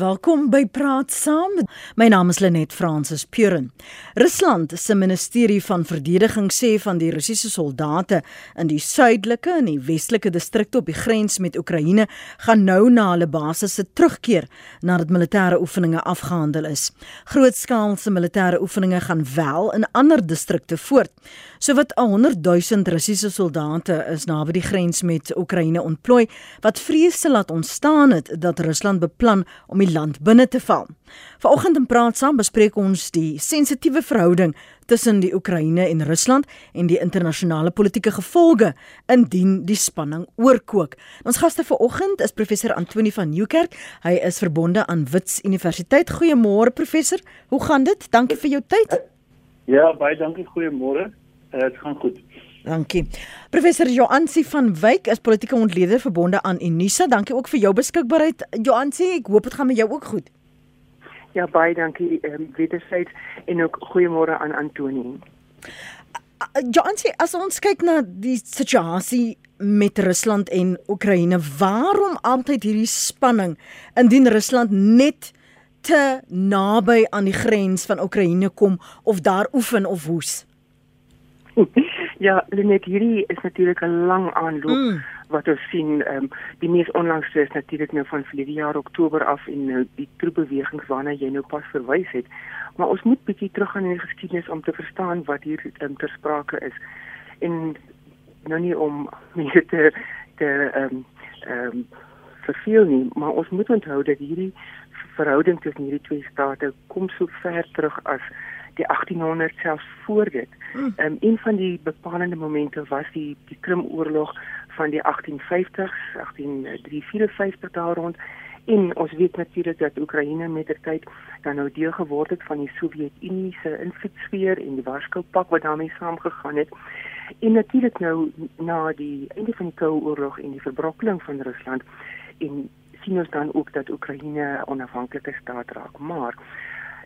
Welkom by Praat Saam. My naam is Lenet Fransis Puren. Rusland se ministerie van verdediging sê van die Russiese soldate in die suidelike en die westelike distrikte op die grens met Oekraïne gaan nou na hulle basisse terugkeer nadat militêre oefeninge afgehandel is. Grootskaalse militêre oefeninge gaan wel in ander distrikte voort. Sowat 100 000 Russiese soldate is naby die grens met Oekraïne ontplooi wat vrese laat ontstaan het dat Rusland beplan om die land binne te val. Vanoggend in praat saam bespreek ons die sensitiewe verhouding tussen die Oekraïne en Rusland en die internasionale politieke gevolge indien die spanning oorkook. Ons gaste vanoggend is professor Antoni van Nieuwkerk. Hy is verbonde aan Wits Universiteit. Goeiemôre professor. Hoe gaan dit? Dankie vir jou tyd. Ja, baie dankie. Goeiemôre. Eh, dit uh, gaan goed. Dankie. Professor Joansi van Wyk is politieke ontleder verbonde aan Unisa. Dankie ook vir jou beskikbaarheid. Joansi, ek hoop dit gaan met jou ook goed. Ja, baie dankie. Ehm um, wederzijds en ook goeiemôre aan Antoni. Joansi, as ons kyk na die situasie met Rusland en Oekraïne, waarom altyd hierdie spanning indien Rusland net te naby aan die grens van Oekraïne kom of daar oefen of hoes? Ja, net hierdie is natuurlik 'n lang aanloop mm. wat ons sien. Ehm um, die mees onlangste is natuurlik nou van verlede jaar Oktober af en nou die troepbewegings waarna jy nou pas verwys het. Maar ons moet bietjie teruggaan in die geskiedenis om te verstaan wat hier um, ter sprake is. En nou nie om mense te te ehm um, ehm um, verveel nie, maar ons moet onthou dat hierdie verhouding tussen hierdie twee state kom so ver terug as die 1800 selfs voor dit. Hmm. Ehm um, een van die bepalende momente was die die Krimoorlog van die 1850s, 1854 daar rond. En ons weet natuurlik dat Oekraïne met die tyd dan nou deel geword het van die Sowjetunie se invloedsfeer en die Warskoupak wat daarmee saamgegaan het. En natuurlik nou na die einde van die Koue Oorlog en die verbrokkeling van Rusland en sien ons dan ook dat Oekraïne 'n onafhanklike staat raak. Maar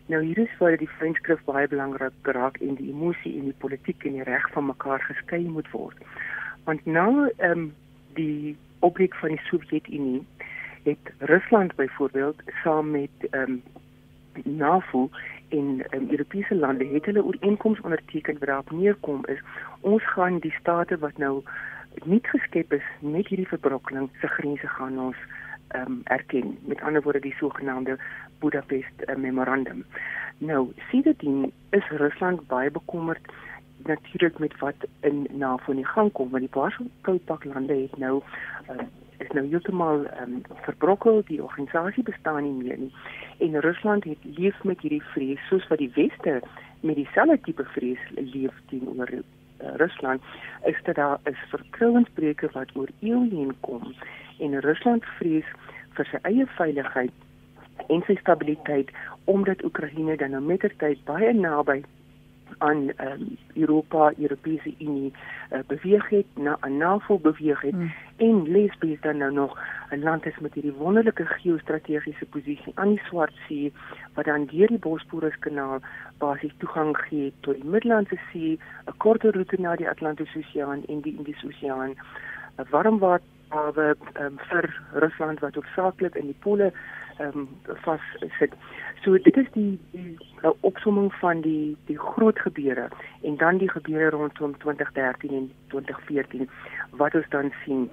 Nou hier is waar die vriendskap baie belangrik raak en die emosie en die politiek en die reg van mekaar geskei moet word. Want nou ehm um, die opbreek van die Sowjetunie het Rusland byvoorbeeld saam met ehm um, NAVO en um, Europese lande het hulle ooreenkomste onderteken wat daarop neerkom is ons gaan die state wat nou nie geskep is met hierdie verbrokkeling se grense gaan ons um, erken. Met ander woorde die sogenaamde Budapest uh, memorandum. Nou, sien is Rusland baie bekommerd natuurlik met wat in NAVO in gang kom want die Warskoupak lande het nou uh, is nou heeltemal um, verbrokkel. Die organisasie bestaan nie meer nie. En Rusland het leef met hierdie vrees soos wat die weste met dieselfde tipe vrees leef teenoor uh, Rusland is dit daar is vertrouensbreuke wat oor eeue heen kom en Rusland vrees vir sy eie veiligheid en sy stabiliteit omdat Oekraïne dan nou mettertyd baie naby aan um, Europa, Europese Unie uh, beweeg het, na 'n NAVO beweeg het mm. en Lesbos dan nou nog 'n land is met hierdie wonderlike geostrategiese posisie aan die Swart See wat dan deur die Bosporuskanaal basies toegang gee tot die Middellandse See, 'n korter roete na die Atlantiese Oseaan en die Indiese Oseaan, 'n warmwaterhawe um, vir Rusland wat hoofsaaklik in die pole ehm um, vas sit. So dit is die die uh, opsomming van die die groot gebeure en dan die gebeure rondom 2013 en 2014 wat ons dan sien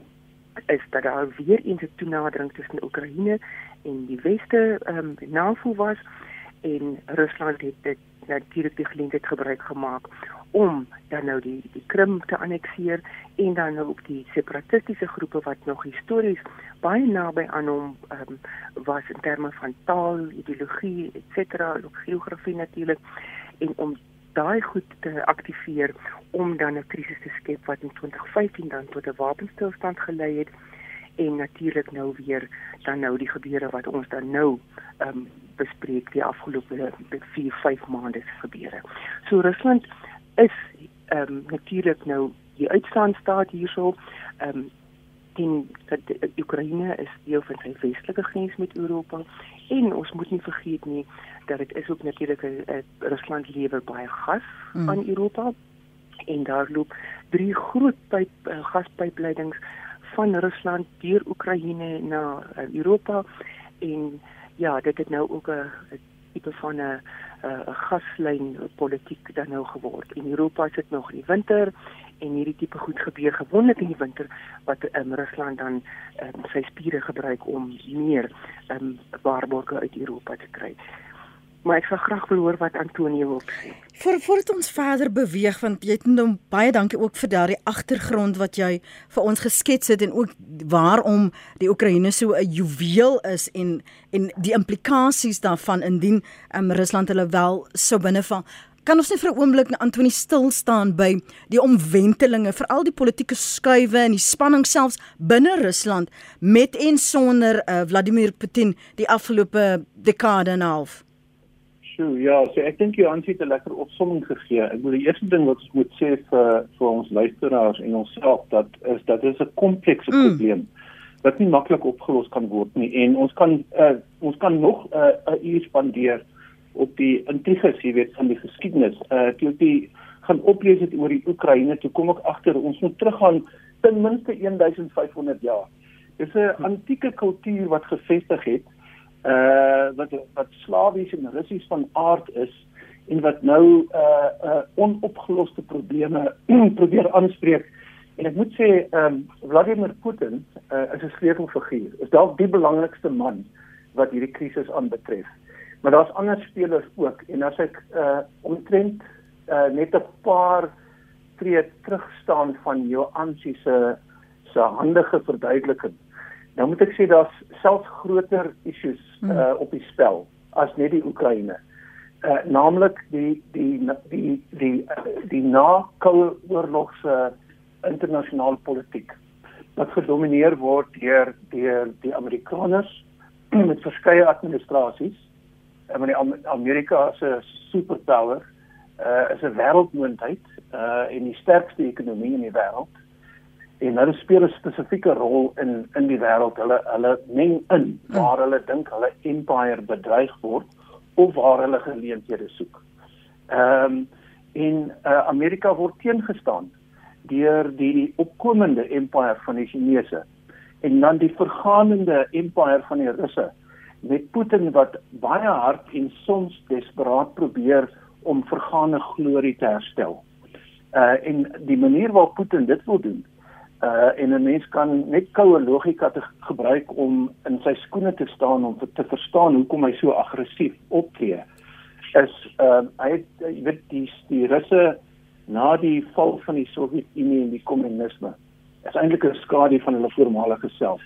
is dat daar weer eens 'n toenadering tussen Oekraïne en die weste ehm um, NAVO was en Rusland het dit natuurlik die geleentheid gebruik gemaak om dan nou die die Krim te annekteer en dan nou ook die separatistiese groepe wat nog histories baie naby aan hom um, was in terme van taal, ideologie, etc., ook geografie natuurlik en om daai goed te aktiveer om dan 'n krisis te skep wat in 2015 dan tot 'n wapenstilstand gelei het en natuurlik nou weer dan nou die gebeure wat ons dan nou um, bespreek die afgelope 4, 5 maande se gebeure. So Rusland is ehm um, natuurlik nou die uitstaande staat hierso. Ehm um, die dat Oekraïne is deel van sy westelike grens met Europa. En ons moet nie vergeet nie dat dit is ook natuurlik 'n Rusland lewer baie gas mm. aan Europa. En daar loop drie groot pyp uh, gaspypleidings van Rusland deur Oekraïne na uh, Europa. En ja, dit het nou ook 'n tipe van 'n 'n gaslyn politiek dan nou geword. In Europa is dit nog in die winter en hierdie tipe goed gebeur gewoonlik in die winter wat um, Rusland dan um, sy spiere gebruik om meer um, waarborge uit Europa te kry maar ek sal graag wil hoor wat Antonio wil sê. Voor voordat ons verder beweeg want jy het nou baie dankie ook vir daardie agtergrond wat jy vir ons geskets het en ook waarom die Oekraïne so 'n juweel is en en die implikasies daarvan indien um, Rusland hulle wel sou binneval. Kan ons net vir 'n oomblik na Antonie stil staan by die omwentelinge, veral die politieke skuwe en die spanning selfs binne Rusland met en sonder uh, Vladimir Putin die afgelope dekade en 'n half? Sjoe, ja, so ek dink jy het 'n lekker opsomming gegee. Ek wil die eerste ding wat ons moet sê vir vir ons luisteraars en onsself dat is dat dit 'n komplekse mm. probleem wat nie maklik opgelos kan word nie en ons kan uh, ons kan nog 'n uh, uur spandeer op die intriges, jy weet, van die geskiedenis. Uh toe die gaan oplees het oor die Oekraïne, toe kom ek agter ons moet teruggaan ten minste 1500 jaar. Dis 'n antieke kultuur wat gevestig het uh wat wat slawies en russies van aard is en wat nou uh uh onopgeloste probleme probeer aanspreek. En ek moet sê ehm um, Vladimir Putin uh, is 'n sleutelfiguur. Is dalk die belangrikste man wat hierdie krisis aanbetref. Maar daar's ander spelers ook. En as ek uh omtrent uh net 'n paar tree terug staan van Johan se se handige verduideliking Nou moet ek sê daar's selfs groter issues hmm. uh op die spel as net die Oekraïne. Uh naamlik die die die die die, die na-oorlogse internasionale politiek wat gedomeineer word deur deur die Amerikaners met verskeie administrasies. En wanneer Amerika as 'n superpower uh is 'n wêreldmoondheid uh en die sterkste ekonomie in die wêreld en hulle speel 'n spesifieke rol in in die wêreld. Hulle hulle meng in waar hulle dink hulle empire bedreig word of waar hulle geleenthede soek. Ehm um, in uh, Amerika word teengestaan deur die opkomende empire van die Chinese en dan die vergaande empire van die Russe met Putin wat baie hard en soms desperaat probeer om vergaande glorie te herstel. Uh en die manier waarop Putin dit wil doen uh en 'n mens kan net koue logika te gebruik om in sy skoene te staan om te verstaan hoekom hy so aggressief optree. Is uh hy het jy weet die die Russe na die val van die Sowjetunie en die kommunisme is eintlik 'n skadu van hulle voormalige self.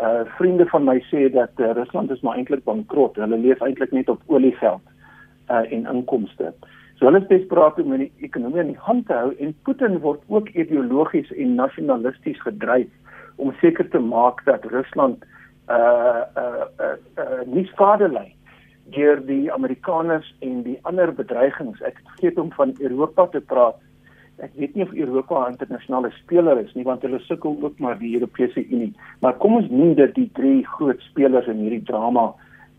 Uh vriende van my sê dat uh, Rusland is maar eintlik bankrot. Hulle leef eintlik net op oliegeld uh en inkomste. So hulle is desperaat om die ekonomie in die hand te hou en Putin word ook ideologies en nasionalisties gedryf om seker te maak dat Rusland uh uh uh, uh nie skade ly deur die Amerikaners en die ander bedreigings. Ek het vergeet om van Europa te praat. Ek weet nie of Europa 'n internasionale speler is nie want hulle sukkel ook maar die Europese Unie. Maar kom ons noem dit die drie groot spelers in hierdie drama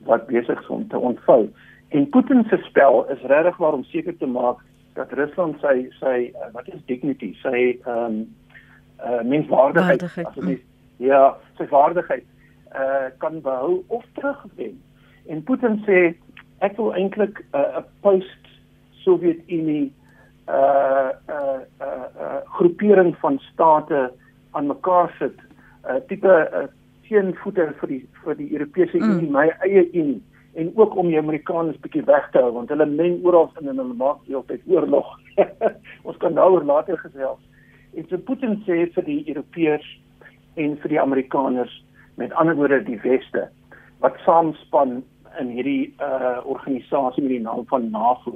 wat besig is om te ontvou. En Putin se spel is regtig waar om seker te maak dat Rusland sy sy uh, wat is dignity, sy ehm um, uh, menswaardigheid, waardigheid. ja, sy waardigheid uh kan behou of terugwen. En Putin sê ek wil eintlik 'n uh, post Sowjetunie uh uh uh, uh groepering van state aan mekaar sit. 'n uh, tipe uh, teenvoeter vir die vir die Europese mm. Unie, my eie Unie en ook om die Amerikaners bietjie weg te hou want hulle meng oral in en hulle maak heeltyd oorlog. Ons kan daaroor later gesels. En so Putin sê vir die Europeërs en vir die Amerikaners met ander woorde die weste wat saamspan in hierdie uh organisasie met die naam van NAVO.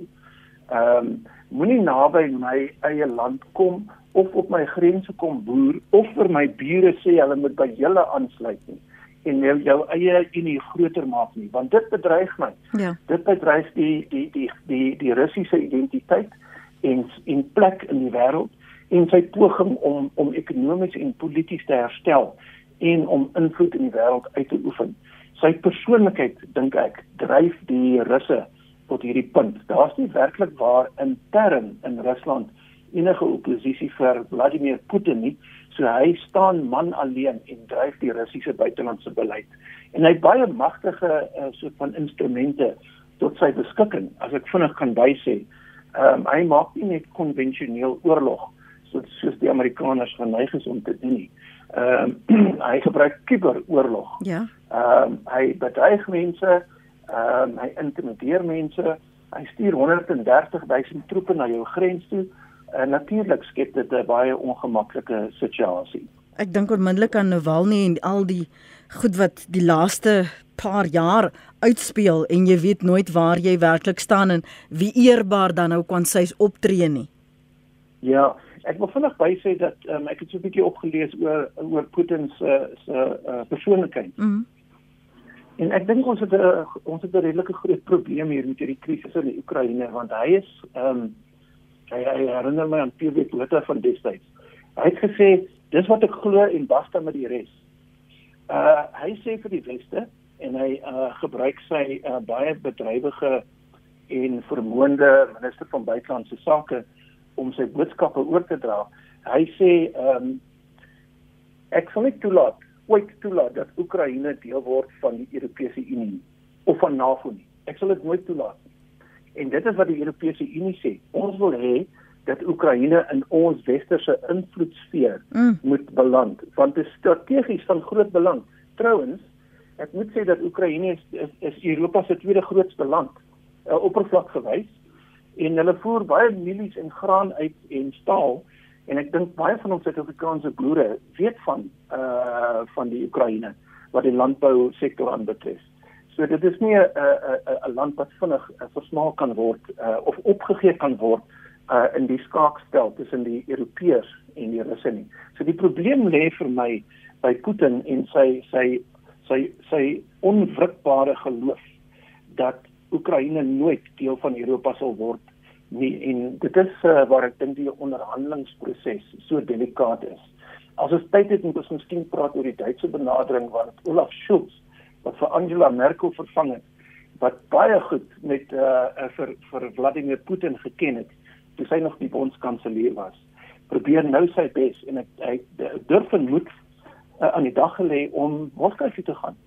Ehm um, moenie naby my eie land kom of op my grense kom boer of vir my bure sê hulle moet by julle aansluit nie en jou, jou eie unie groter maak nie want dit bedreig my. Ja. Dit bedreig die die die die die Russiese identiteit en en plek in die wêreld en sy poging om om ekonomies en polities te herstel en om invloed in die wêreld uit te oefen. Sy persoonlikheid dink ek dryf die Russe tot hierdie punt. Daar's nie werklik waar intern in Rusland enige oppositie vir Vladimir Putin nie. So hy staan man alleen en dryf die Russiese buitelandse beleid en hy het baie magtige uh, soort van instrumente tot sy beskikking as ek vinnig kan bysê. Ehm um, hy maak nie net konvensioneel oorlog soos soos die Amerikaners geneig is om te doen nie. Ehm um, hy gebruik kuberoorlog. Ja. Ehm um, hy bedreig mense, ehm um, hy intimideer mense. Hy stuur 130 000 troepe na jou grens toe. En natuurlik skep dit 'n baie ongemaklike situasie. Ek dink onmiddellik aan Navalny en al die goed wat die laaste paar jaar uitspeel en jy weet nooit waar jy werklik staan en wie eerbaar dan nou kan sy optree nie. Ja, ek wil vinnig by sê dat um, ek het so 'n bietjie opgelees oor oor Putin se se uh, persoonlikheid. Mm -hmm. En ek dink ons het 'n ons het 'n redelike groot probleem hier met hierdie krisis in die Oekraïne want hy is ehm um, hy, hy herinner my aan Pierre Botha van destyds. Hy het gesê dis wat ek glo en basta met die res. Uh hy sê vir die weste en hy uh gebruik sy uh, baie bedrywige en vermoënde minister van buitelandse sake om sy boodskappe oor te dra. Hy sê ehm um, ek sal nie toelaat ooit toelaat dat Oekraïne deel word van die Europese Unie of van NAVO nie. Ek sal dit nooit toelaat. En dit is wat die Europese Unie sê. Ons wil hê dat Oekraïne in ons westerse invloedsfeer mm. moet beland want dit is strategies van groot belang. Trouwens, ek moet sê dat Oekraïne is, is, is Europa se tweede grootste land uh, oppervlak gewys en hulle voer baie mielies en graan uit en staal en ek dink baie van ons Suid-Afrikaanse boere weet van uh van die Oekraïne wat die landbou sektor aanbetref. So dit is nie 'n 'n 'n land wat vinnig uh, versmaal kan word uh of opgegee kan word uh in die skaakstel tussen die Europeërs en die Russe nie. So die probleem lê vir my by Putin en sy sy sy sy onwrikbare geloof dat Oekraïne nooit deel van Europa sal word nie en dit is uh, waar ek dink die onderhandelingsproses so delikaat is. As ons tyd het moet ons miskien praat oor die Duitse benadering wat Olaf Scholz wat vir Angela Merkel vervang het wat baie goed met uh, vir vir Vladimir Putin geken het toe sy nog die bondskanselier was. Probeer nou sy bes en ek durf vermoed uh, aan die dag gelê om Moskou toe te gaan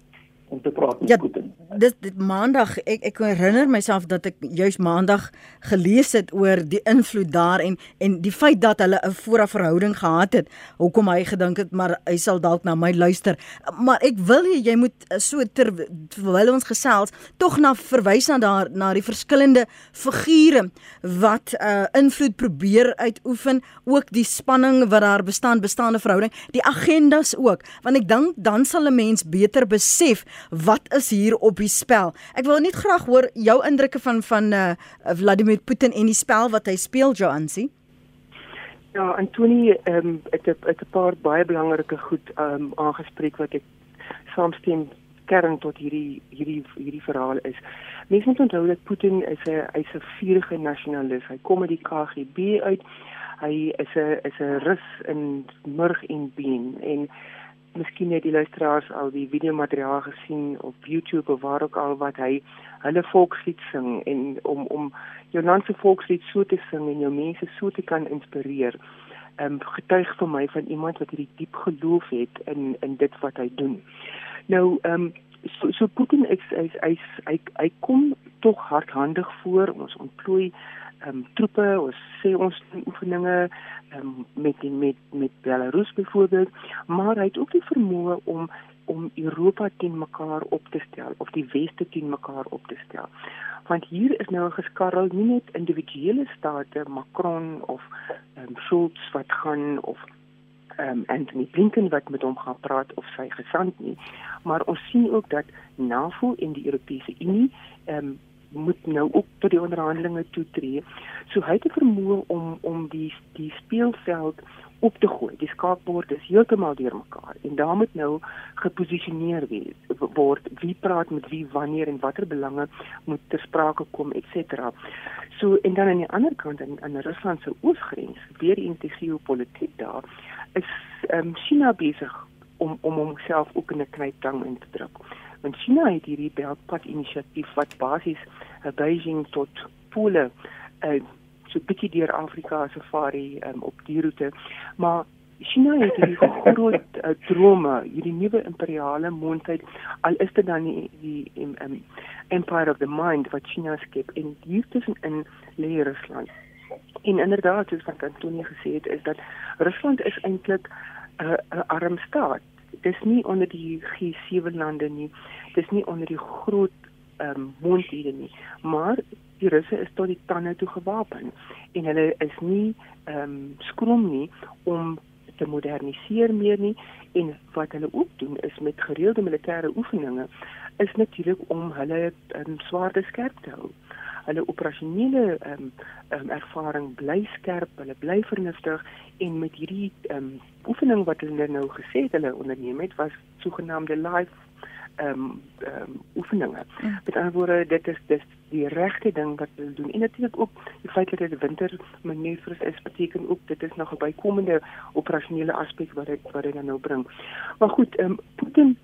om te praat met ja, Putin. Dis dit maandag ek ek herinner myself dat ek juis maandag gelees het oor die invloed daar en en die feit dat hulle 'n vooraf verhouding gehad het. Hoekom hy gedink het maar hy sal dalk na my luister. Maar ek wil jy, jy moet so ter, terwyl ons gesels tog na verwys na daar na die verskillende figure wat uh invloed probeer uitoefen, ook die spanning wat daar bestaan, bestaande verhouding, die agendas ook. Want ek dink dan sal 'n mens beter besef wat is hier op die spel? Ek wil net graag hoor jou indrukke van van uh, Vladimir Putin en die spel wat hy speel, Joansi. Ja, Antoni, ehm um, ek het 'n paar baie belangrike goed ehm um, aangespreek wat ek saamstem kern tot hierdie hierdie hierdie verhaal is. Mense moet onthou dat Putin is 'n hy's 'n vurige nasionalis. Hy kom uit die KGB uit. Hy is 'n is 'n rus in murg en been en miskien net die luisteraars al die video materiaal gesien op YouTube of waar ook al wat hy hulle volkslied sing en om om jou land se volkslied so te sing en jou mense so te kan inspireer. Ehm um, getuig vir my van iemand wat hierdie diep geloof het in in dit wat hy doen. Nou ehm um, so so Putin is hy hy hy, hy kom tog hardhandig voor ons ontplooi ehm um, troepe ons sê ons oefeninge um, met die, met met Belarus byvoorbeeld, maar hy het ook die vermoë om om Europa teen mekaar op te stel of die weste teen mekaar op te stel. Want hier is nou geskarrel nie net individuele state, Macron of um, Schulz wat gaan of um, Anthony Blinken wat met hom gaan praat of sy gesant nie, maar ons sien ook dat NAVO en die Europese Unie um, moet nou ook tot die onderhandelinge toetree. So hy het die vermoë om om die die speelveld op te gooi. Die skaakbord is heeltemal deurmekaar en daar moet nou geposisioneer word wie praat met wie wanneer en watter belange moet ter sprake kom ens. So en dan aan die ander kant in in Rusland se oosgrens, weer in die geopolitiek daar, is ehm um, China besig om om homself ook in 'n knyptang in te druk. Want China het hierdie Beltpad inisiatief wat basies uh, Beijing tot Pole uh, so bietjie deur Afrika safari um, op die roete, maar China het hierdie groot uh, drome, hierdie nuwe imperiale moondheid, al is dit dan die die um, empire of the mind wat China skep en hier tussen in lê Rusland. En inderdaad, soos wat Antonie gesê het, is dat Rusland is eintlik 'n uh, 'n arm staat. Dit is nie onder die G7 lande nie. Dit is nie onder die groot ehm um, moondhede nie, maar die Russe is tot die tande toe gewapen en hulle is nie ehm um, skroom nie om te moderniseer meer nie en wat hulle ook doen is met gereelde militêre oefeninge is natuurlik om hulle um, swaarde skerp te hou. Hulle operasionele um, um, ervaring bly skerp, hulle bly vernuftig en met hierdie um, oefening wat hulle nou gesê het hulle onderneem het was sogenaamde live ehm um, ehm um, oefeninge. Mm. Met ander woorde, dit is dis die regte ding wat hulle doen. En natuurlik ook die feit dat dit winter manoeuvres is, beteken ook dit is nog 'n bykomende operasionele aspek wat dit wat dit nou bring. Maar goed, ehm um, Putin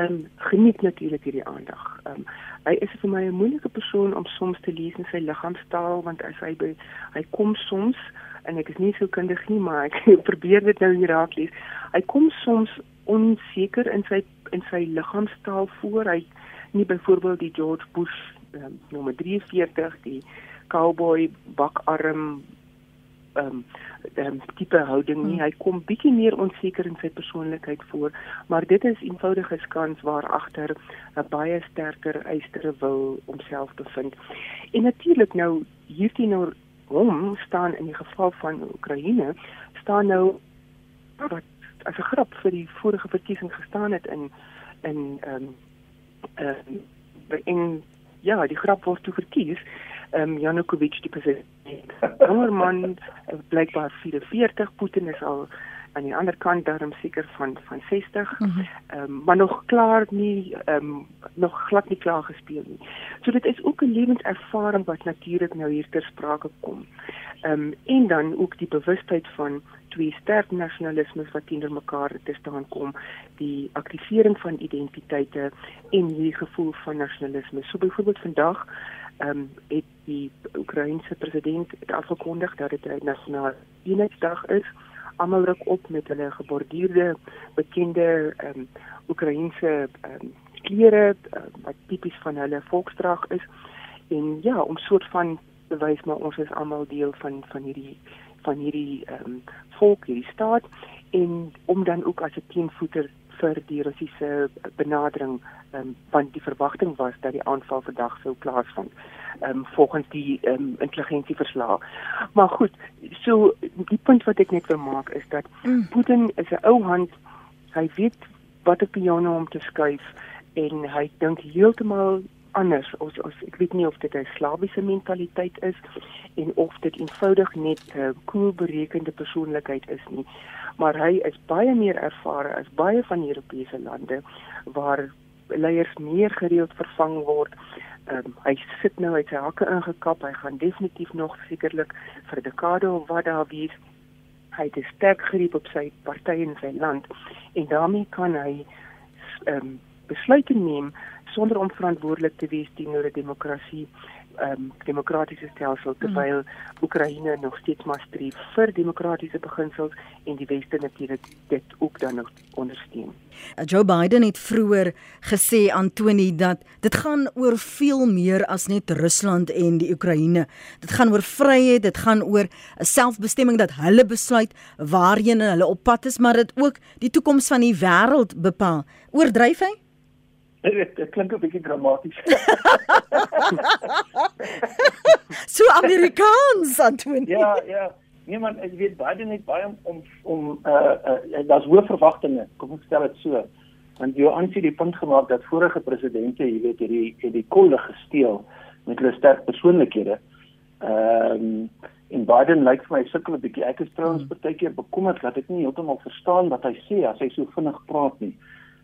ehm um, geniet natuurlik hierdie aandag. Ehm um, hy is vir my 'n moeilike persoon om soms te lees in sy liggaamstaal want as hy by hy kom soms en ek is nie so kundig nie, maar ek probeer dit nou hier raak lees. Hy kom soms onseker in sy in sy liggaamstaal voor hy nie byvoorbeeld die George Bush um, nommer 43 die cowboy bakarm um, um, tipe houding nie hmm. hy kom bietjie meer onseker in sy persoonlikheid voor maar dit is eenvoudige skans waar agter 'n baie sterker eistere wil homself bevind en natuurlik nou hierdie nou hom staan in die geval van Oekraïne staan nou wat as 'n grap vir die vorige verkiesing gestaan het in in ehm um, ehm uh, in ja, die grap word toe verkies. Ehm um, Janukovic die president. Jonger man blykbaar 44, Putin is al aan die ander kant daarom seker van van 60. Ehm mm um, maar nog klaar nie ehm um, nog glad nie klaar gespeel nie. So dit is ook 'n lewenservaring wat natuurlik nou hier ter sprake kom. Ehm um, en dan ook die bewustheid van twee sterk nasionalismes wat teenoor mekaar te staan kom, die aktivering van identiteite en die gevoel van nasionalisme. So byvoorbeeld vandag ehm um, het die Oekraïense president afgekondig dat dit 'n nasionale eenheidsdag is. Almal ruk op met hulle geborduurde bekende ehm um, Oekraïense ehm um, klere uh, wat tipies van hulle volksdrag is. En ja om soort van bewys maar ons is almal deel van van hierdie van hierdie ehm um, volk hierdie staat. En om dan ook as 'n teenvoeter vir die Russiese benadering um, want die verwagting was dat die aanval vandag sou plaasvind um, volgens die um, intelligensieverslae. Maar goed, so die punt wat ek net wil maak is dat mm. Putin is 'n ou hand. Hy weet wat op piano om te skuif en hy dink heeltemal anders. Ons ons ek weet nie of dit 'n slawiese mentaliteit is en of dit eenvoudig net 'n uh, koel berekende persoonlikheid is nie. Maar hy is baie meer ervare as baie van Europese lande waar leiers meer gereeld vervang word. Um, hy sit nou uit sy hakke ingekap. Hy gaan definitief nog sekerlik vir dekade of wat daar wees. Hy het 'n sterk greep op sy party en sy land en daarmee kan hy um, besluite neem sonder om verantwoordelik te wees teenoor 'n demokrasie um, demokratiese stelsel terwyl mm. Oekraïne nog steeds maar streef vir demokratiese beginsels en die weste natuurlik dit ook dan nog ondersteun. Uh, Joe Biden het vroeër gesê aan Tony dat dit gaan oor veel meer as net Rusland en die Oekraïne. Dit gaan oor vryheid, dit gaan oor 'n selfbestemming dat hulle besluit waarheen hulle op pad is, maar dit ook die toekoms van die wêreld bepaal. Oordryf hy? Dit, dit klink 'n bietjie dramaties. so Amerikaans Antonie. Ja, ja. Nee man, ek weet baie net baie om om om uh, uh daar's hoë verwagtinge. Kom ek stel dit so. Want jy aansien die punt gemaak dat vorige presidente, jy weet, hierdie het die kolle gesteel met hulle sterk persoonlikhede. Ehm um, en Biden lyk vir my sukkel 'n bietjie. Ek is trouens hmm. baie keer bekommerd dat ek nie heeltemal verstaan wat hy sê as hy so vinnig praat nie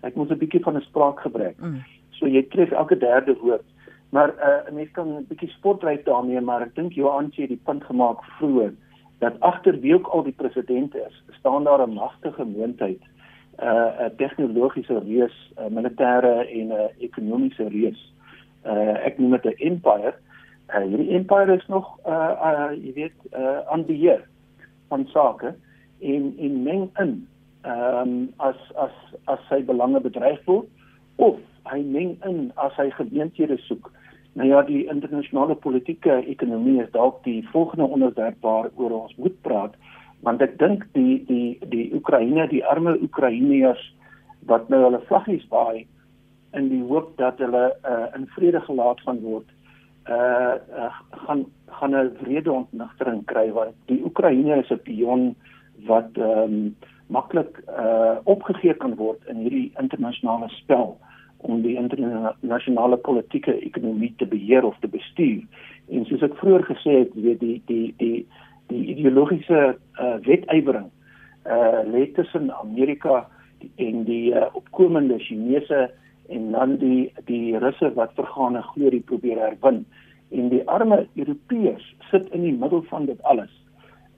ek moet 'n bietjie van 'n spraakgebrek. Mm. So jy tref elke derde woord. Maar uh, 'n mens kan 'n bietjie sportry daarmee, maar ek dink Johan het die punt gemaak vroeër dat agter wie ook al die president is, staan daar 'n magtige moondheid, 'n uh, 'n tegnologiese reus, 'n militêre en 'n ekonomiese reus. Uh, ek noem dit 'n empire. Uh, hierdie empire is nog uh, uh jy weet uh aan beheer van sake en en meng in ehm um, as as as sy belange bedreig word of hy meng in as hy geleenthede soek. Nou ja, die internasionale politieke ekonomie is dalk die volgende onderwerp waaroor ons moet praat, want ek dink die die die Oekraïne, die arme Oekraïners wat nou hulle vlaggies waai in die hoop dat hulle uh, in vrede gelaat gaan word, uh, uh gaan gaan 'n vrede ontnigtering kry want die Oekraïne is 'n pion wat ehm um, maklik uh opgegee kan word in hierdie internasionale spel om die internasionale politieke ekonomie te beheer of te bestuur. En soos ek vroeër gesê het, weet die die die die ideologiese uh wetywering uh lê tussen Amerika en die uh, opkomende Chinese en dan die die Russe wat vergaande glorie probeer herwin. En die arme Europeërs sit in die middel van dit alles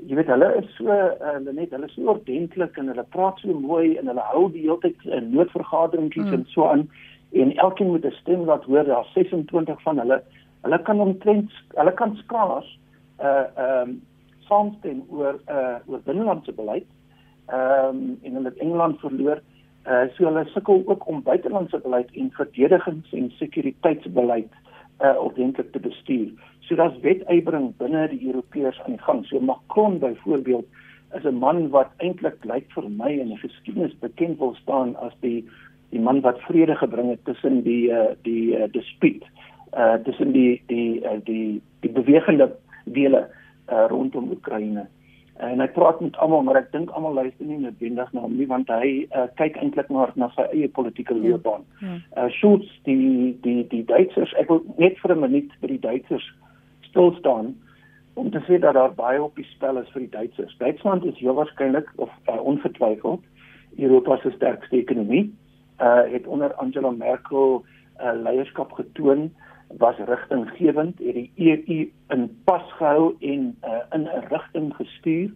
jy weet hulle is so uh, net hulle is so ordentlik en hulle praat so mooi en hulle hou die hele tyd 'n uh, noodvergaderingkies mm. en so aan en elkeen moet 'n stem laat hoor daar 26 van hulle hulle kan omtrent hulle kan skaars uh ehm um, saamstem oor uh oor binnelandse beleid ehm um, en hulle het Engeland verloor uh so hulle sukkel ook om buitelandse beleid en verdedigings en sekuriteitsbeleid uh ordentlik te bestuur So daar's wetybring binne die Europeërs aan die gang. So Macron byvoorbeeld is 'n man wat eintlik lyk vir my in die geskiedenis bekend wil staan as die die man wat vrede gebring het tussen die uh, die uh, dispuut uh tussen die die uh, die die bewegende dele uh, rondom Oekraïne. En hy praat met almal, maar ek dink almal luister nie noodwendig na hom nie want hy uh, kyk eintlik maar na sy eie politieke ja, loopbaan. Ja, ja. Uh Schulz die die die Duitsers, ek wil net vir 'n minuut by die Duitsers stil staan om te sê dat daar baie op die spel is vir die Duitsers. Duitsland is heel waarskynlik of uh, ongetwyfeld Europa se sterkste ekonomie. Uh het onder Angela Merkel uh, leierskap getoon was rigtinggewend, het die EU in pas gehou en uh, in 'n rigting gestuur.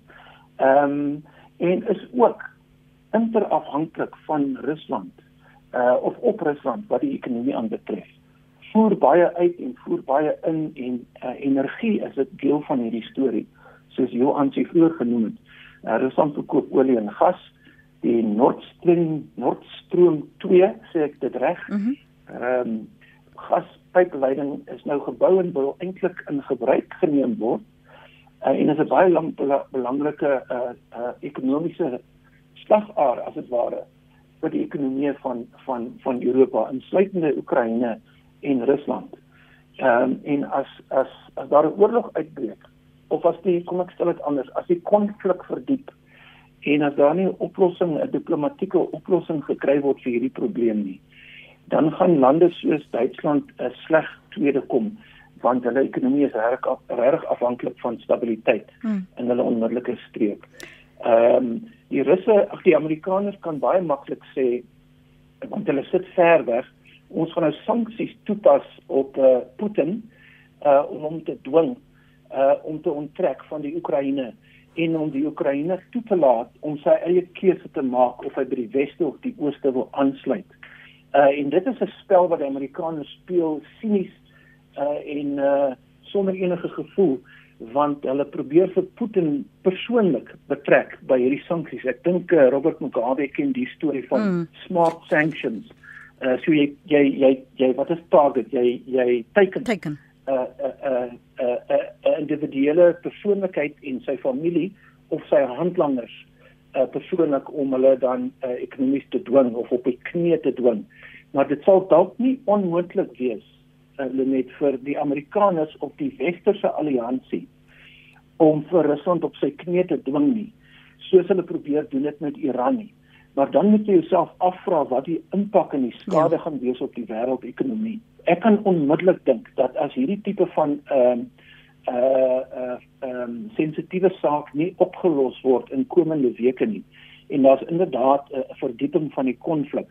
Ehm um, en is ook interafhanklik van Rusland uh of op Rusland wat die ekonomie aanbetref voer baie uit en voer baie in en uh, energie is 'n deel van hierdie storie soos Johan se vroeër genoem het. Uh, Rusland verkoop olie en gas. Die Nord Stream Nord Stream 2 sê ek dit reg. Ehm mm um, gaspypleiding is nou gebou en wil eintlik in gebruik geneem word. Uh, en is 'n baie lang belangrike uh, uh, ekonomiese slagaar as dit ware vir die ekonomie van van van Europa insluitende Oekraïne en Rusland. Ehm um, en as as as daar 'n oorlog uitbreek of as die kom ek stel dit anders, as die konflik verdiep en as daar nie 'n oplossing, 'n diplomatieke oplossing gekry word vir hierdie probleem nie, dan gaan lande soos Duitsland 'n sleg tweede kom want hulle ekonomie is reg reg afhanklik van stabiliteit hmm. in hulle onmiddellike streek. Ehm um, die Russe, ag die Amerikaners kan baie maklik sê want hulle sit ver weg ons gaan nou sanksies toepas op uh, Putin uh om hom te dwing uh om te onttrek van die Oekraïne en om die Oekraïne toe te laat om sy eie keuse te maak of hy by die weste of die ooste wil aansluit. Uh en dit is 'n spel wat die Amerikaners speel sinies uh en uh sonder enige gevoel want hulle probeer vir Putin persoonlik betrek by hierdie sanksies. Ek dink uh, Robert Mugabe ken die storie van mm. smart sanctions. Uh, so jy jy jy jy wat is target jy jy teken teken 'n uh, 'n uh, 'n uh, 'n uh, uh, individuele persoonlikheid en sy familie of sy handlangers uh, persoonlik om hulle dan uh, ekonomies te dwing of op die knie te dwing maar dit sal dalk nie onmoontlik wees uh, net vir die Amerikaners of die westerse alliansie om vir Rusland op sy knie te dwing nie soos hulle probeer doen dit met Iran nie maar dan moet jy jouself afvra wat die impak en die skade ja. gaan wees op die wêreldekonomie. Ek kan onmiddellik dink dat as hierdie tipe van ehm uh, uh uh um sensitiewe saak nie opgelos word in komende weke nie en daar's inderdaad 'n uh, verdieping van die konflik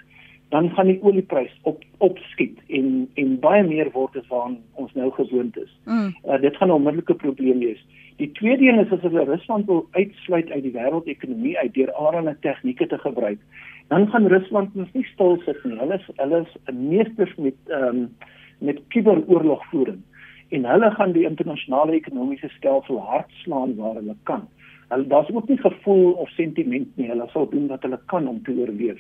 dan gaan die olieprys op opskiet en en baie meer word as wat ons nou gewoond is. Mm. Uh, dit gaan 'n onmiddellike probleem wees. Die tweede een is as hulle Rusland wil uitsluit uit die wêreldekonomie uit deur allerlei tegnieke te gebruik, dan gaan Rusland mos nie stil sit nie. Hulle is hulle is meesters met ehm um, met kuberoorlogvoering en hulle gaan die internasionale ekonomiese stelsel hardslaan waar hulle kan. Hulle daar's ook nie gevoel of sentiment nie. Hulle sal doen wat hulle kan om te oorleef.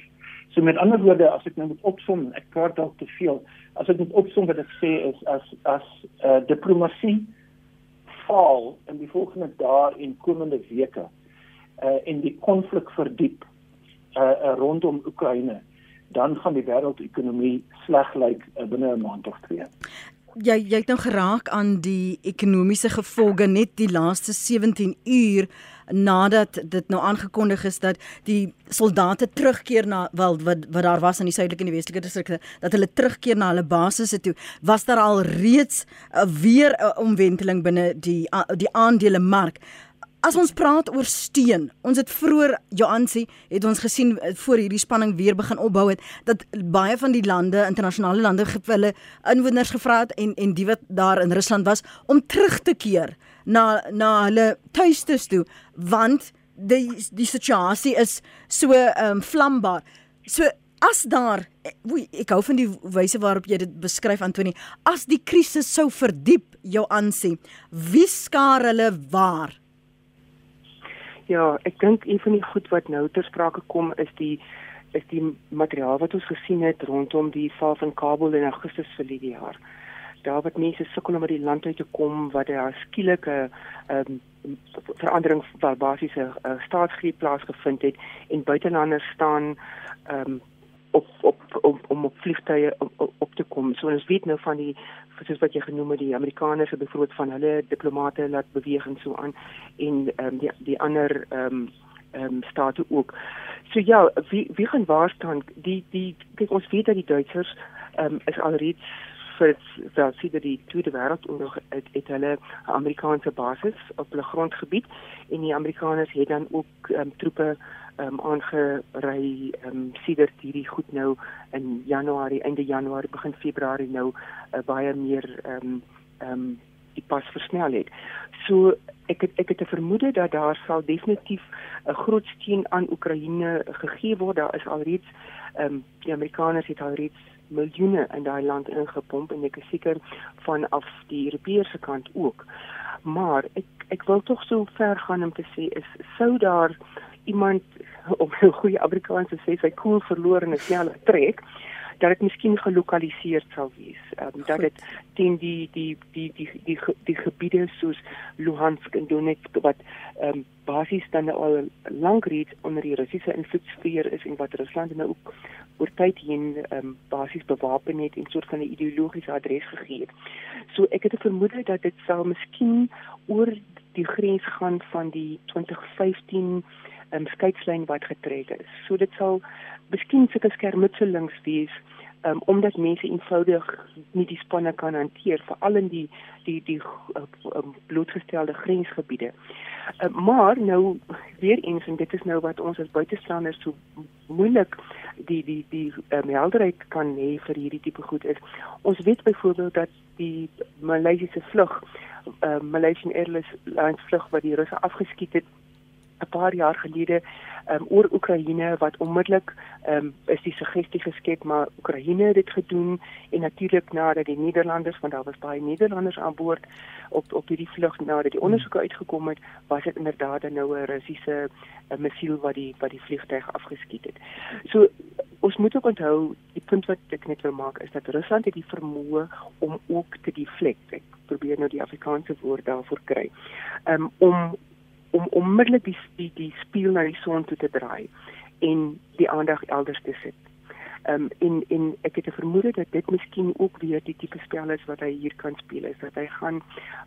So met ander woorde, as ek nou moet opsom, ek praat dalk te veel. As ek moet opsom wat ek sê is as as uh, diplomatie faal in die volgende dae en komende weke uh en die konflik verdiep uh rondom Oekraïne dan gaan die wêreldekonomie sleg lyk uh, binne 'n maand of twee. Jy jy het nou geraak aan die ekonomiese gevolge net die laaste 17 uur nadat dit nou aangekondig is dat die soldate terugkeer na wel wat wat daar was in die suidelike en die westelike distrikte dat hulle terugkeer na hulle basisse toe. Was daar al reeds uh, weer 'n omwenteling binne die uh, die aandelemark As ons praat oor steun, ons het vroeër Joansi het ons gesien eh, voor hierdie spanning weer begin opbou het dat baie van die lande, internasionale lande hulle inwoners gevra het en en die wat daar in Rusland was om terug te keer na na hulle tuistes toe want die die situasie is so ehm um, vlambaar. So as daar woe, ek hou van die wyse waarop jy dit beskryf Antoni, as die krisis sou verdiep, Joansi, wie skaar hulle waar? Ja, ek dink een van die goed wat nou ter sprake kom is die is die materiaal wat ons gesien het rondom die val van Kabul in Augustus verlede jaar. Daar wat mense sukkel om by die land uit te kom wat daar skielike ehm um, verandering waar basiese uh, staatsgreep plaasgevind het en buitelanders staan ehm um, op op om om op vliegtye op, op te kom. So ons weet nou van die soos wat jy genoem het die Amerikaners het byvoorbeeld van hulle diplomate laat beweeg en so aan en ehm um, die die ander ehm um, ehm um, state ook. So ja, wie wie gaan waar staan? Die die kyk ons weet dat die Duitsers ehm um, is alreeds vir sien dat die Tweede Wêreldoorlog het, het hulle 'n Amerikaanse basis op hulle grondgebied en die Amerikaners het dan ook ehm um, troepe um, aangery ehm um, sedert hierdie goed nou in Januarie, einde Januarie, begin Februarie nou uh, baie meer ehm um, ehm um, die pas versnel het. So ek het ek het 'n vermoede dat daar sal definitief 'n groot steun aan Oekraïne gegee word. Daar is alreeds ehm um, die Amerikaners het alreeds miljoene in daai land ingepomp en ek is seker vanaf die Europese kant ook. Maar ek ek wil tog so ver gaan om te sê is sou daar iemand op 'n goeie Afrikaanse sê sy koel verloor en 'n snelle trek dat dit miskien gelokaliseer sal wees. Ehm um, dat dit teen die die die die die die, die gebiede soos Luhansk en Donetsk wat ehm um, basies dan al lank reeds onder die Russiese invloedssfeer is en wat Rusland nou ook oor tyd heen ehm um, basies bewapen het en soort van 'n ideologiese adres gegee het. So ek het 'n vermoede dat dit sal miskien oor die grens gaan van die 2015 um, skeidslyn wat getrek is. So dit sal miskien sulke skermutselings wees um, omdat mense eenvoudig nie die spanne kan hanteer veral in die die die uh, um, blootgestelde grensgebiede. Uh, maar nou weer eens en dit is nou wat ons as buitestanders so moeilik die die die um, helderheid kan hê vir hierdie tipe goed is. Ons weet byvoorbeeld dat die Maleisiese vlug uh, Malaysian Airlines vlug wat die Russe afgeskiet het 'n paar jaar gelede um, oor Oekraïne wat onmiddellik um, is die suggestie geskep maar Oekraïne het dit gedoen en natuurlik nadat die Nederlanders want daar was baie Nederlanders aan boord op op hierdie vlug nadat die ondersoeke uitgekom het was dit inderdaad nou 'n Russiese missiel wat die wat die vliegtuig afgeskiet het. So ons moet ook onthou die punt wat ek net wil maak is dat Rusland het die vermoë om ook te deflect. Ek probeer nou die Afrikaanse woord daarvoor kry. Um, om om onmiddellik die die die spieël na die son toe te draai en die aandag elders te sit. Ehm um, in in ek het 'n vermoede dat dit miskien ook weer die tipe spel is wat hy hier kan speel is dat hy gaan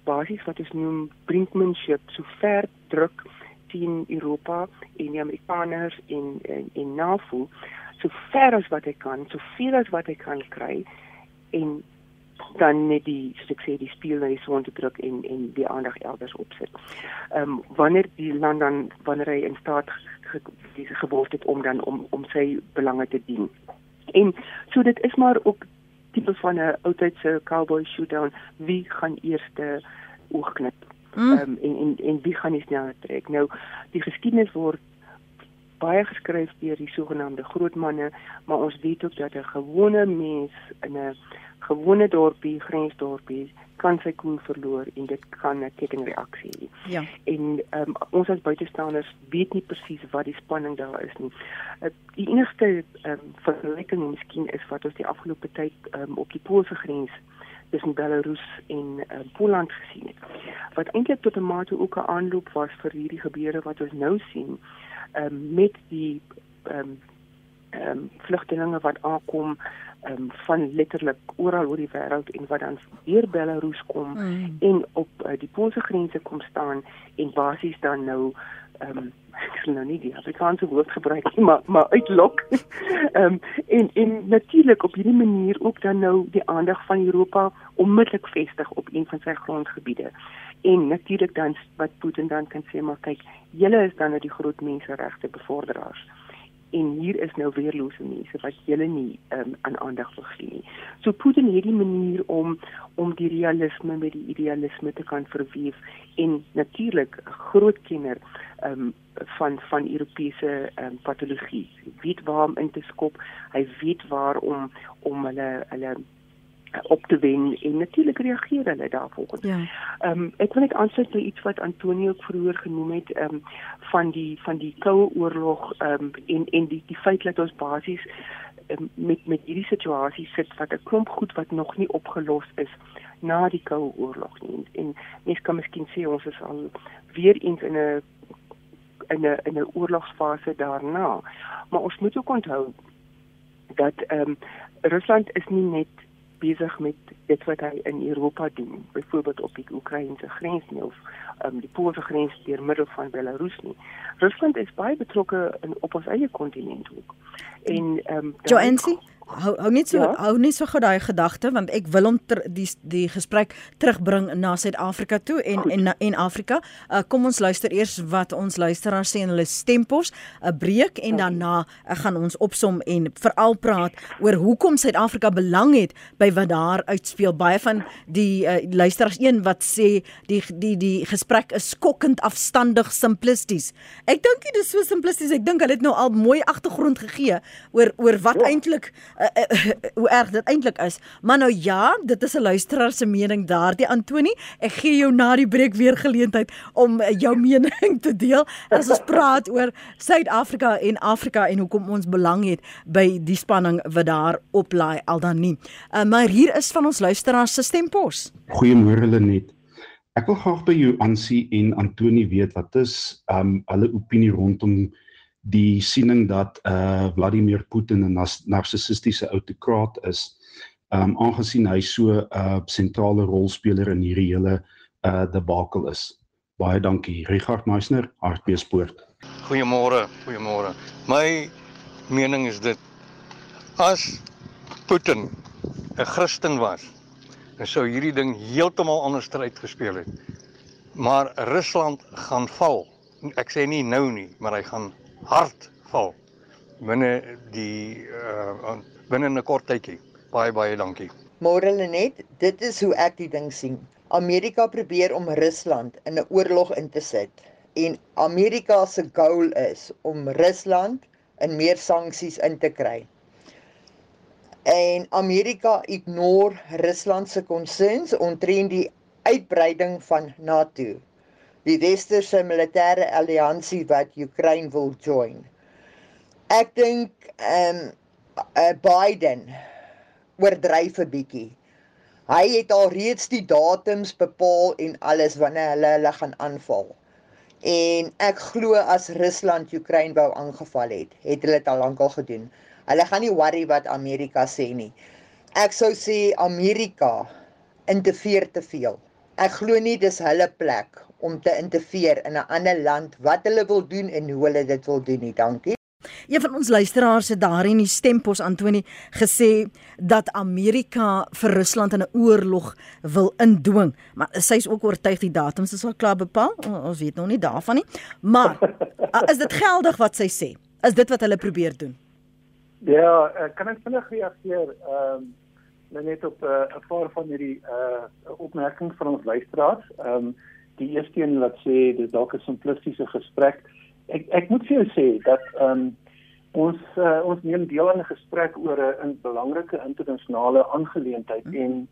basies wat ons noem brinkmanship so ver druk teen Europa en die Amerikaners en en, en NAVO so ver as wat hy kan, so veel as wat hy kan kry en dan net die soos ek sê die speel na die son te druk en en die aandag elders opsit. Ehm um, wanneer die land dan wanneer hy in staat dis ge, geword het om dan om om sy belange te dien. En so dit is maar ook tipe van 'n oudtydse cowboy showdown wie gaan eerste oogknip. Mm. Ehm um, en en en wie gaan die sneller trek? Nou die geskiedenis word baie geskryf deur die sogenaamde groot manne, maar ons weet ook dat 'n gewone mens in 'n gewone dorpie, grensdorpie kan sy koel verloor en dit kan 'n kettingreaksie hê. Ja. En um, ons as buitestanders weet nie presies wat die spanning daar is nie. Uh, die enigste um, vergelyking miskien is wat ons die afgelope tyd um, op die Poolse grens tussen Belarus en uh, Poland gesien het. Wat eintlik tot 'n mate ook 'n aanloop was vir hierdie gebeure wat ons nou sien um, met die ehm um, ehm um, vlugtelinge wat aankom um, van letterlik oral oor die wêreld en wat dan weer Belarus kom mm. en op uh, die Poolse grense kom staan en basies dan nou ehm um, ek sal nou nie die Afrikaanse woord gebruik nie maar maar uitlok. Ehm um, en en natuurlik op hierdie manier ook dan nou die aandag van Europa onmiddellik vestig op een van sy grondgebiede. En natuurlik dan wat Putin dan kan sê maar kyk, julle is dan nou die groot menseregte bevorderaars en hier is nou weerlose mense wat julle nie um, aan aandag wil gee nie. So Putin het die manier om om die realisme met die idealisme te kan verweef en natuurlik 'n groot kenner um, van van Europese um, patologie. Hy weet waar om in te skop. Hy weet waar om om hulle hulle op te wen en natuurlik reageer hulle daarvolgens. Ja. Ehm um, ek wil net aansluit by iets wat Antonio ook vroeër genoem het ehm um, van die van die koue oorlog ehm um, en en die die feit dat ons basies um, met met hierdie situasie sit wat 'n klomp goed wat nog nie opgelos is na die koue oorlog nie. En, en mens kan miskien sê ons is al weer eens in 'n in 'n in 'n oorlogsfase daarna. Maar ons moet ook onthou dat ehm um, Rusland is nie net besig met dit wat hy in Europa doen, byvoorbeeld op die Oekraïense grens nie of um, die Poolse grens deur middel van Belarus nie. Rusland is baie betrokke in op ons eie kontinent ook. En ehm um, Joansi hou hou net so ja? hou net so gou daai gedagte want ek wil hom ter, die die gesprek terugbring na Suid-Afrika toe en Goed. en en Afrika. Uh, kom ons luister eers wat ons luisteraars sê en hulle stempos 'n breek en daarna uh, gaan ons opsom en veral praat oor hoekom Suid-Afrika belang het by wat daar uitspeel. Baie van die uh, luisteraars een wat sê die die die gesprek is skokkend afstandig simplisties. Ek dink dit is so simplisties. Ek dink hulle het nou al mooi agtergrond gegee oor oor wat ja. eintlik uh, uh, hoe erg dit eintlik is. Maar nou ja, dit is 'n luisteraar se mening daardie Antoni. Ek gee jou na die breek weer geleentheid om uh, jou mening te deel as ons praat oor Suid-Afrika en Afrika en hoekom ons belang het by die spanning wat daar oplaai al dan nie. Uh, maar hier is van ons luisteraars se stempos. Goeiemôre Lenet. Ek wil graag by jou aansie en Antoni weet wat is um hulle opinie rondom die siening dat uh Vladimir Putin 'n narcissistiese autokraat is, um aangesien hy so 'n uh, sentrale rolspeler in hierdie hele uh debakel is. Baie dankie, Richard Meisner, Hartbeespoort. Goeiemôre, goeiemôre. My mening is dit as Putin 'n Christen was, dan sou hierdie ding heeltemal anders uitgespeel het. Maar Rusland gaan val. Ek sê nie nou nie, maar hy gaan hard val binne die uh binne 'n kort tydjie. Baie baie dankie. Môre net, dit is hoe ek die ding sien. Amerika probeer om Rusland in 'n oorlog in te sit en Amerika se goal is om Rusland in meer sanksies in te kry. En Amerika ignore Rusland se concerns omtrent die uitbreiding van NATO die westerse militêre alliansie wat Oekraïne wil join. Ek dink ehm um, uh, Biden oordryf 'n bietjie. Hy het al reeds die datums bepaal en alles wanneer hulle hulle gaan aanval. En ek glo as Rusland Oekraïne wou aangeval het, het hulle dit al lankal gedoen. Hulle gaan nie worry wat Amerika sê nie. Ek sou sê Amerika interfereer te veel. Ek glo nie dis hulle plek om te interfereer in 'n ander land wat hulle wil doen en hoe hulle dit wil doen nie. Dankie. Een van ons luisteraars het daar in die stempos Antoni gesê dat Amerika vir Rusland in 'n oorlog wil indwing, maar sy is ook oortuig die datums is al klaar bepaal. Ons weet nog nie daarvan nie. Maar is dit geldig wat sy sê? Is dit wat hulle probeer doen? Ja, kan ek vinnig reageer? Ehm um, net op 'n uh, paar van hierdie uh opmerkings van ons luisteraars. Ehm um, die eerste een wat sê dit dalk 'n simplistiese gesprek. Ek ek moet vir jou sê dat ehm um, Ons uh, ons neem deel aan 'n gesprek oor 'n belangrike internasionale aangeleentheid mm. en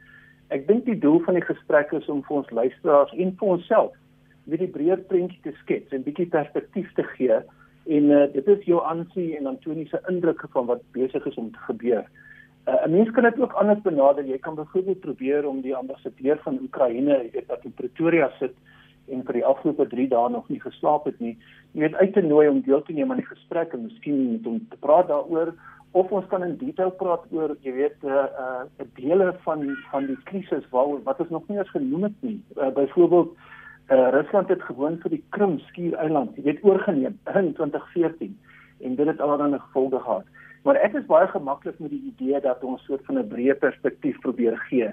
ek dink die doel van die gesprek is om vir ons luisteraars en vir onsself weer die breër prentjie te skets en bietjie perspektief te gee en uh, dit is jou aansien en Antonie se indrukke van wat besig is om te gebeur. Uh, 'n Mens kan dit ook anders benader. Jy kan byvoorbeeld probeer om die ambassadeur van Oekraïne, jy weet wat in Pretoria sit en vir die afgelope 3 dae nog nie geslaap het nie, jy weet uit te nooi om deel te neem aan die gesprek en miskien met hom te praat daaroor of ons kan in detail praat oor jy weet 'n uh, uh, 'n dele van van die krisis waaroor wat ons nog nie eens genoem het nie. Uh, byvoorbeeld uh, Rusland het gewoon vir die Krim skiereiland, jy weet oorgeneem in 2014 en dit het allerlei gevolge gehad. Maar ek is baie gemaklik met die idee dat ons soort van 'n breë perspektief probeer gee.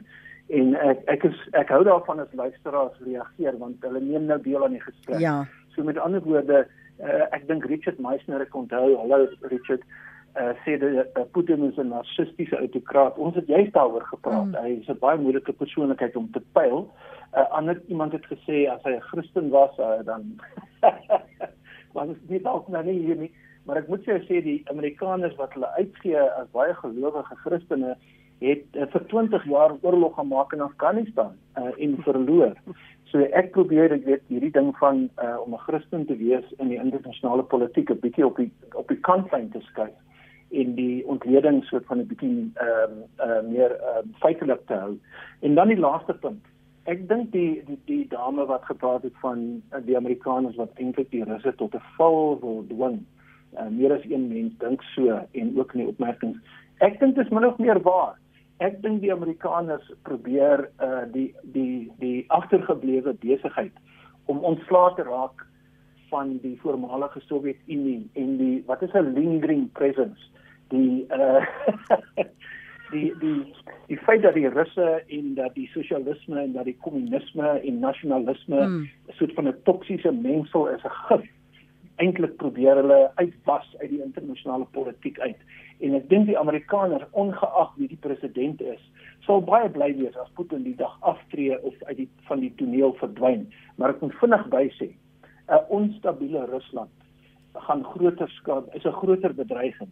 En ek ek is ek hou daarvan as luisteraars reageer want hulle neem nou deel aan die gesprek. Ja. So met ander woorde, uh, ek dink Richard Meisner ek onthou, hallo Richard, uh, sê dat uh, Putin is 'n narcistiese autokraat. Ons het juist daaroor gepraat. Mm. Hy is 'n baie moeilike persoonlikheid om te pyl. Uh, ander iemand het gesê as hy 'n Christen was, uh, dan was dit nie dalk nou nie hier nie. Maar ek moet jou sê die Amerikaners wat hulle uitgee as baie gelowige Christene het uh, vir 20 jaar oorlog gemaak in Afghanistan uh, en verloor. So ek probeer ek weet hierdie ding van uh, om 'n Christen te wees in die internasionale politiek 'n bietjie op die op die kantlyn te skuif en die ontleding soort van 'n bietjie ehm um, uh, meer ehm um, feitelik te hou. En dan die laaste punt. Ek dink die, die die dame wat gepraat het van uh, die Amerikaners wat eintlik die Russe tot 'n val wil dwing uh, meer as een mens dink so en ook in die opmerkings. Ek dink dit is min of meer waar. Ek dink die Amerikaners probeer uh die die die agtergeblewe besigheid om ontslae te raak van die voormalige Sowjetunie en die wat is 'n lingering presence die uh die die die feit dat die Russe en dat die sosialisme en dat die kommunisme en nasionalisme mm. 'n soort van 'n toksiese mengsel is 'n gif eintlik probeer hulle uitwas uit die internasionale politiek uit. En ek dink die Amerikaners, ongeag wie die president is, sal baie bly wees as Putin die dag aftree of uit die van die toneel verdwyn. Maar ek moet vinnig bysê, 'n onstabiele Rusland gaan groter skade, is 'n groter bedreiging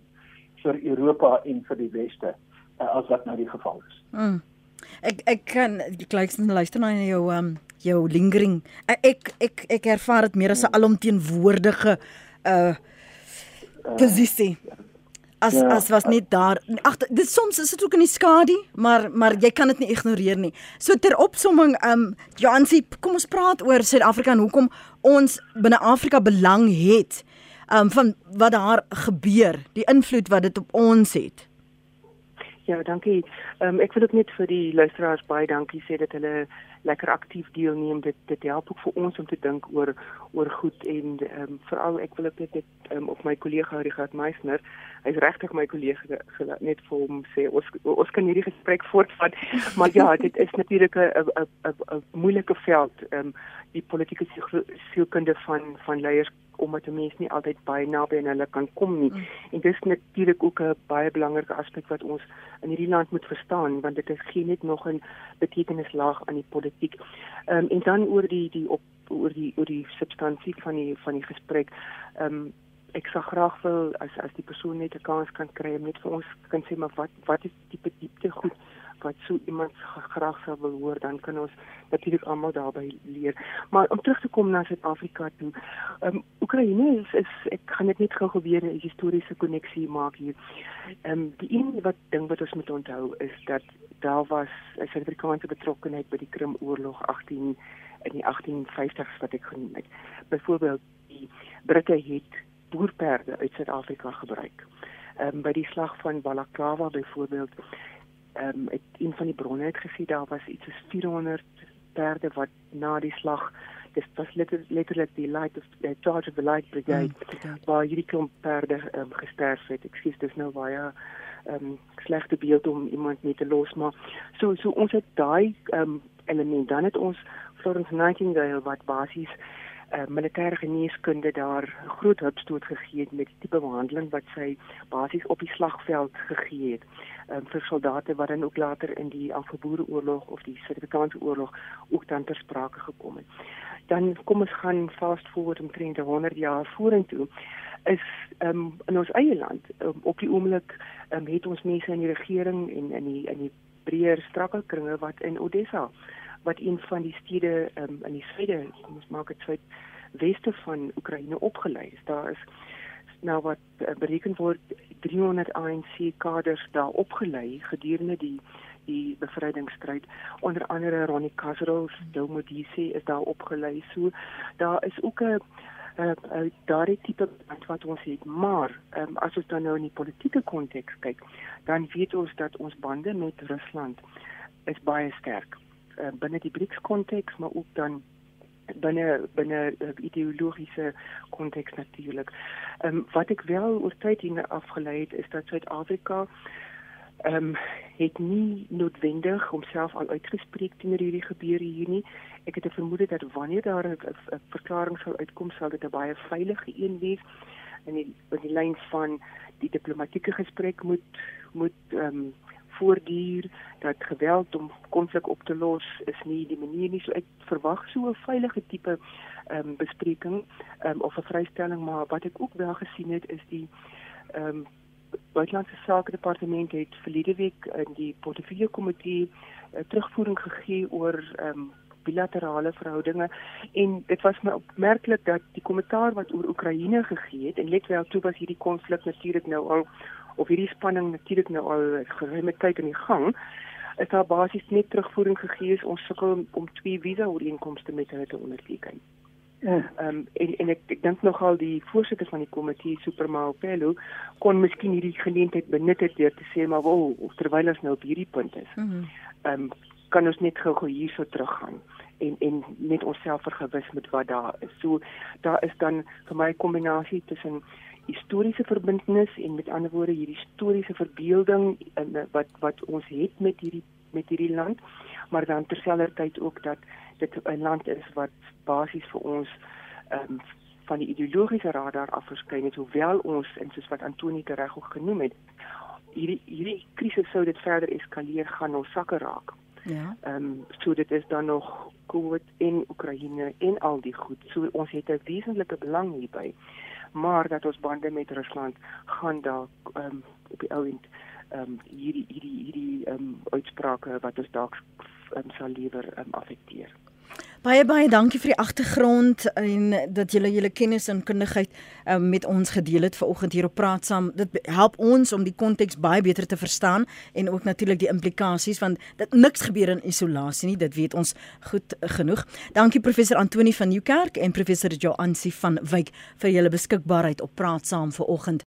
vir Europa en vir die weste uh, as wat nou die geval is. Mm. Ek ek kan gelyks luister na jou um jou lingering. Ek ek ek ervaar dit meer as 'n alomteenwoordige uh posisie. As ja, as was net daar. Ag dit soms is dit ook in die skadu, maar maar jy kan dit nie ignoreer nie. So ter opsomming, um Jansie, kom ons praat oor Suid-Afrika en hoekom ons binne Afrika belang het um van wat daar gebeur, die invloed wat dit op ons het. Ja, dankie. Ehm um, ek wil ook net vir die luisteraars baie dankie sê dat hulle lekker aktief deelneem. Dit dit help ook vir ons om te dink oor oor goed en ehm um, veral ek wil ook net net um, op my kollega Richard Meisner. Hy's regtig my kollega net vir hom sê ons ons kan hierdie gesprek voortvat. Maar ja, dit is natuurlik 'n 'n 'n moeilike veld. Ehm um, die politieke sielkunde van van leiers omdat 'n mens nie altyd baie naby aan hulle kan kom nie. Mm. En dis natuurlik ook 'n baie belangrike aspek wat ons in hierdie land moet verstaan want dit is geen net nog 'n betekenislaag aan die politiek. Ehm um, en dan oor die die op oor die oor die substansie van die van die gesprek. Ehm um, ek sou graag wil as as die persoon net 'n kans kan kry om net vir ons kan sê maar wat wat is die diepte goed wat so iemand graag sou wil hoor, dan kan ons natuurlik almal daarbey leer. Maar om terug te kom na Suid-Afrika toe. Ehm um, Oekraïne is, is ek gaan dit net gou weer 'n historiese koneksie maak hier. Ehm um, die een wat ding wat ons moet onthou is dat daar was 'n Suid-Afrikaanse betrokkeheid by die Krimoorlog 18 in die 1850s wat ek genoem het. Byvoorbeeld die Britte het boerperde uit Suid-Afrika gebruik. Ehm um, by die slag van Balaclava byvoorbeeld ehm um, het een van die bronne het gesê daar was iets soos 400 perde wat na die slag dis was letterlik die light of the charge of the light brigade mm, waar hierdie klomp perde um, gesterf het. Ek sê dis nou baie ehm um, slegte beeld om iemand net te los maar so so ons het daai ehm um, element. Dan het ons Florence Nightingale wat basies uh, militêre geneeskunde daar groot hulpstoot gegee het met die tipe behandeling wat sy basies op die slagveld gegee het um, vir soldate wat dan ook later in die Anglo-Boereoorlog of die Suid-Afrikaanse oorlog ook dan ter sprake gekom het. dan kom ons gaan fast forward omtrent 100 jaar vorentoe is um, in ons eie land um, op die oomblik um, het ons mense in die regering en in die in die breër strakkelkringe wat in Odessa wat een van die stede um, in die suide ons maak dit suid weste van Oekraïne opgelei is. Daar is nou wat uh, bereken word 300 ANC kaders daar opgelei gedurende die die bevrydingsstryd onder andere Ronnie Kasrils, Domodisi is daar opgelei. So daar is ook 'n uh, uh, daardie tipe wat ons het. Maar um, as ons dan nou in die politieke konteks kyk dan weet ons dat ons bande met Rusland is baie sterk uh, binne die BRICS konteks maar ook dan binne binne uh, ideologiese konteks natuurlik. Ehm um, wat ek wel oor tyd hier afgelei het is dat Suid-Afrika ehm um, het nie noodwendig homself al uitgespreek teenoor hierdie gebeure hier nie. Ek het 'n vermoede dat wanneer daar 'n verklaring sou uitkom, sal dit 'n baie veilige een wees in die in die lyn van die diplomatieke gesprek moet moet ehm um, voortduur dat geweld om konflik op te los is nie die manier nie. So ek verwag so 'n veilige tipe ehm um, bespreking ehm um, of 'n vrystelling maar wat ek ook wel gesien het is die ehm um, buitelandse sake departement het verlede week in die portefeulje komitee uh, terugvoering gegee oor ehm um, bilaterale verhoudinge. En dit was my opmerklik dat die kommentaar wat oor Oekraïne gegee het en let wel toe was hierdie konflik natuurlik nou al of hierdie spanning natuurlik nou al geruime tyd in die gang is daar basies net terugvoering gegee is ons sukkel om twee visa ooreenkomste met hulle te onderteken. Ja. Ehm um, en en ek, ek dink nogal die voorsitter van die komitee Supermaal Pello kon miskien hierdie geleentheid benut het deur te sê maar wel terwyl ons nou op hierdie punt is. Mhm. Ehm mm um, kan ons net gou-gou hierso teruggaan en en net onsself vergewis met wat daar is. So daar is dan vir my 'n kombinasie tussen historiese verbintenis en met ander woorde hierdie historiese verbeelding in wat wat ons het met hierdie met hierdie land maar dan terselfdertyd ook dat dit 'n land is wat basies vir ons ehm um, van die ideologiese radar af verskyn het hoewel ons en soos wat Antoni reg ook genoem het hierdie hierdie krisis sou dit verder eskaleer gaan ons sakke raak. Ja. Ehm um, so dit is dan nog COVID in Oekraïne en al die goed. So ons het 'n wesentlike belang hierby maar dat ons bande met Rusland gaan dalk um, op die ou end ehm um, hierdie hierdie hierdie ehm um, uitsprake wat ons dalk um, sal liewer um, affekteer. Baie baie dankie vir die agtergrond en dat julle julle kennis en kundigheid um, met ons gedeel het vanoggend hier op Praat Saam. Dit help ons om die konteks baie beter te verstaan en ook natuurlik die implikasies want dit niks gebeur in isolasie nie. Dit weet ons goed genoeg. Dankie professor Antoni van Nieuwkerk en professor Joansi van Wyk vir julle beskikbaarheid op Praat Saam vanoggend.